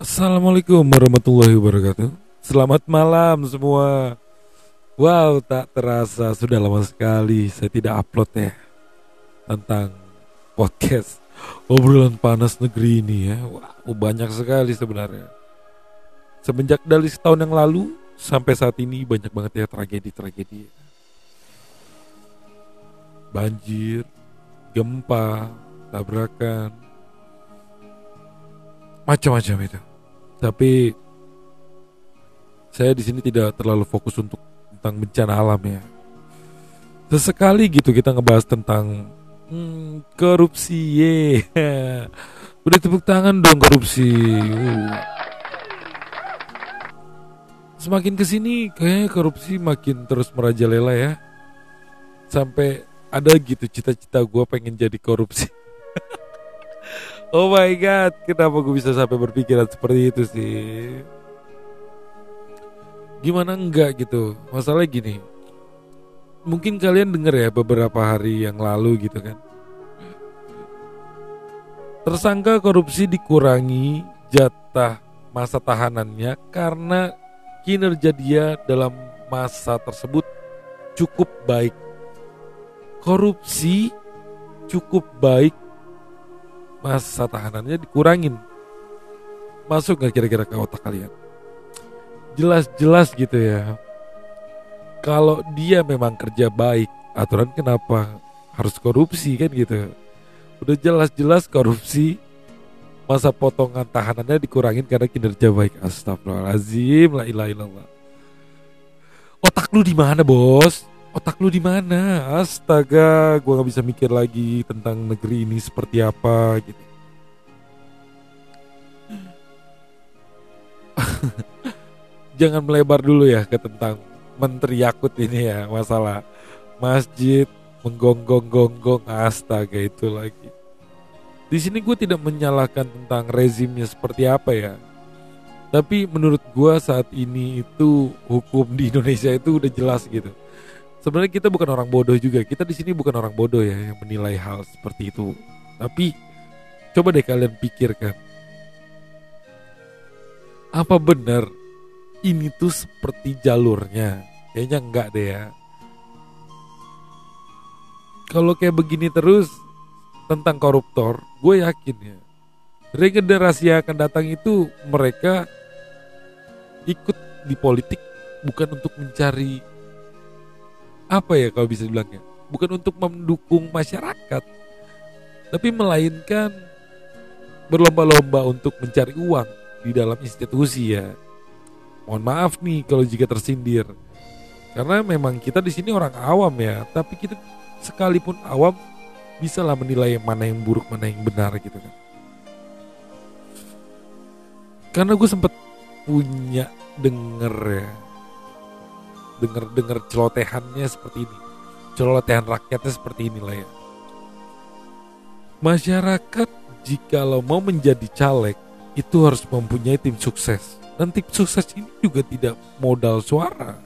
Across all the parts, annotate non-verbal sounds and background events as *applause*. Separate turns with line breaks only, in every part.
Assalamualaikum warahmatullahi wabarakatuh. Selamat malam semua. Wow, tak terasa sudah lama sekali saya tidak upload ya tentang podcast obrolan panas negeri ini ya. Wow, banyak sekali sebenarnya. Semenjak dari setahun yang lalu sampai saat ini banyak banget ya tragedi-tragedi. Banjir, gempa, tabrakan, macam-macam itu. Tapi saya di sini tidak terlalu fokus untuk tentang bencana alam ya. Sesekali gitu kita ngebahas tentang hmm, korupsi ye. *laughs* Udah tepuk tangan dong korupsi. Uh. Semakin ke sini kayaknya korupsi makin terus merajalela ya. Sampai ada gitu cita-cita gue pengen jadi korupsi. *laughs* Oh my god, kenapa gue bisa sampai berpikiran seperti itu sih? Gimana enggak gitu? Masalah gini. Mungkin kalian denger ya beberapa hari yang lalu gitu kan. Tersangka korupsi dikurangi jatah masa tahanannya karena kinerja dia dalam masa tersebut cukup baik. Korupsi cukup baik masa tahanannya dikurangin. Masuk nggak kira-kira ke otak kalian? Jelas-jelas gitu ya. Kalau dia memang kerja baik, aturan kenapa harus korupsi kan gitu? Udah jelas-jelas korupsi, masa potongan tahanannya dikurangin karena kinerja baik. Astagfirullahaladzim, la ilaha illallah. Otak lu di mana bos? Otak lu di mana? Astaga, gua nggak bisa mikir lagi tentang negeri ini seperti apa gitu. *laughs* Jangan melebar dulu ya ke tentang Menteri Yakut ini ya masalah masjid menggonggong-gonggong astaga itu lagi. Di sini gue tidak menyalahkan tentang rezimnya seperti apa ya. Tapi menurut gue saat ini itu hukum di Indonesia itu udah jelas gitu. Sebenarnya kita bukan orang bodoh juga. Kita di sini bukan orang bodoh ya yang menilai hal seperti itu. Tapi coba deh kalian pikirkan. Apa benar ini tuh seperti jalurnya? Kayaknya enggak deh ya. Kalau kayak begini terus tentang koruptor, gue yakin ya. Regenerasi yang akan datang itu mereka ikut di politik bukan untuk mencari apa ya kalau bisa dibilangnya? Bukan untuk mendukung masyarakat tapi melainkan berlomba-lomba untuk mencari uang di dalam institusi ya. Mohon maaf nih kalau jika tersindir. Karena memang kita di sini orang awam ya tapi kita sekalipun awam bisa lah menilai mana yang buruk mana yang benar gitu kan. Karena gue sempet punya denger ya denger celotehannya seperti ini. Celotehan rakyatnya seperti inilah ya. Masyarakat jika lo mau menjadi caleg itu harus mempunyai tim sukses. Dan tim sukses ini juga tidak modal suara.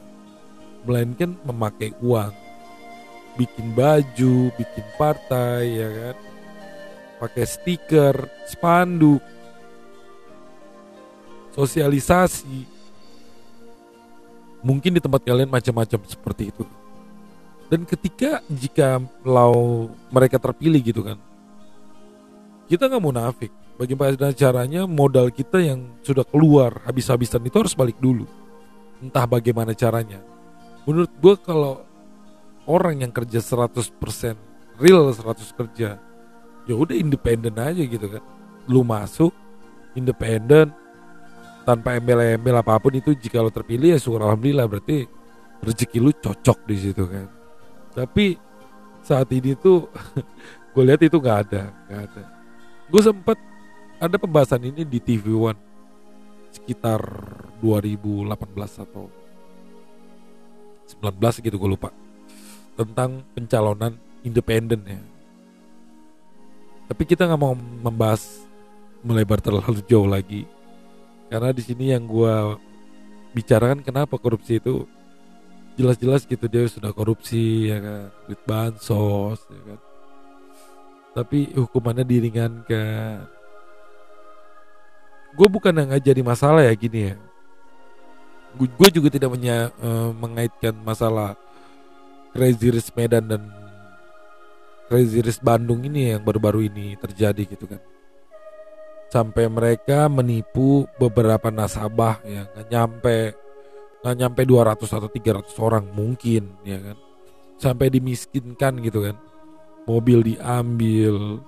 Melainkan memakai uang. Bikin baju bikin partai ya kan? Pakai stiker spanduk. Sosialisasi mungkin di tempat kalian macam-macam seperti itu. Dan ketika jika lau mereka terpilih gitu kan kita nggak munafik. Bagaimana caranya modal kita yang sudah keluar habis-habisan itu harus balik dulu. Entah bagaimana caranya. Menurut gue kalau orang yang kerja 100% real 100 kerja ya udah independen aja gitu kan. Lu masuk independen tanpa embel-embel apa pun itu jika lo terpilih ya syukur alhamdulillah berarti rezeki lu cocok di situ kan? Tapi saat ini tuh *laughs* gue lihat itu nggak ada nggak ada. Gue sempat ada pembahasan ini di TV One sekitar 2018 atau 19 gitu gue lupa. Tentang pencalonan independen ya. Tapi kita nggak mau membahas melebar terlalu jauh lagi karena di sini yang gue bicarakan kenapa korupsi itu jelas-jelas gitu dia sudah korupsi ya kan? Duit bansos ya kan? Tapi hukumannya diringankan gue bukan yang nggak jadi masalah ya gini ya. Gue juga tidak menya, uh, mengaitkan masalah Crazy Race Medan dan Crazy Race Bandung ini yang baru-baru ini terjadi gitu kan sampai mereka menipu beberapa nasabah yang nggak nyampe nggak nyampe 200 atau 300 orang mungkin ya kan sampai dimiskinkan gitu kan mobil diambil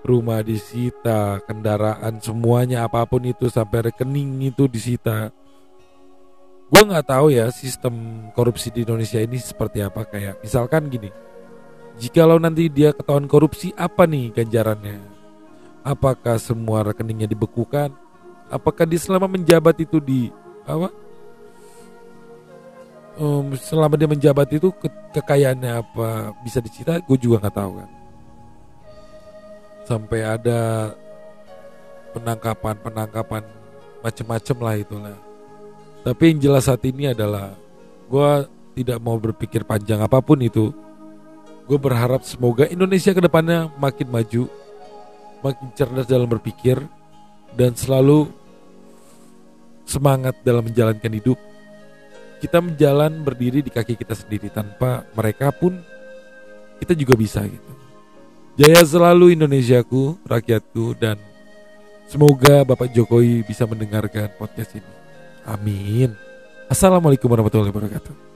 rumah disita, kendaraan semuanya apa pun itu sampai rekening itu disita. Gue nggak tahu ya sistem korupsi di Indonesia ini seperti apa kayak misalkan gini, jikalau nanti dia ketahuan korupsi apa nih ganjarannya? Apakah semua rekeningnya dibekukan? Apakah dia selama menjabat itu di apa? Um, selama dia menjabat itu ke kekayaannya apa bisa disita? Gue juga nggak tahu kan sampai ada penangkapan penangkapan macem-macem lah itulah tapi yang jelas saat ini adalah gue tidak mau berpikir panjang apa pun itu gue berharap semoga Indonesia ke depannya makin maju makin cerdas dalam berpikir dan selalu semangat dalam menjalankan hidup kita menjalan berdiri di kaki kita sendiri tanpa mereka pun kita juga bisa gitu Jaya selalu Indonesiaku, rakyatku, dan semoga Bapak Jokowi bisa mendengarkan podcast ini. Amin. Assalamualaikum warahmatullahi wabarakatuh.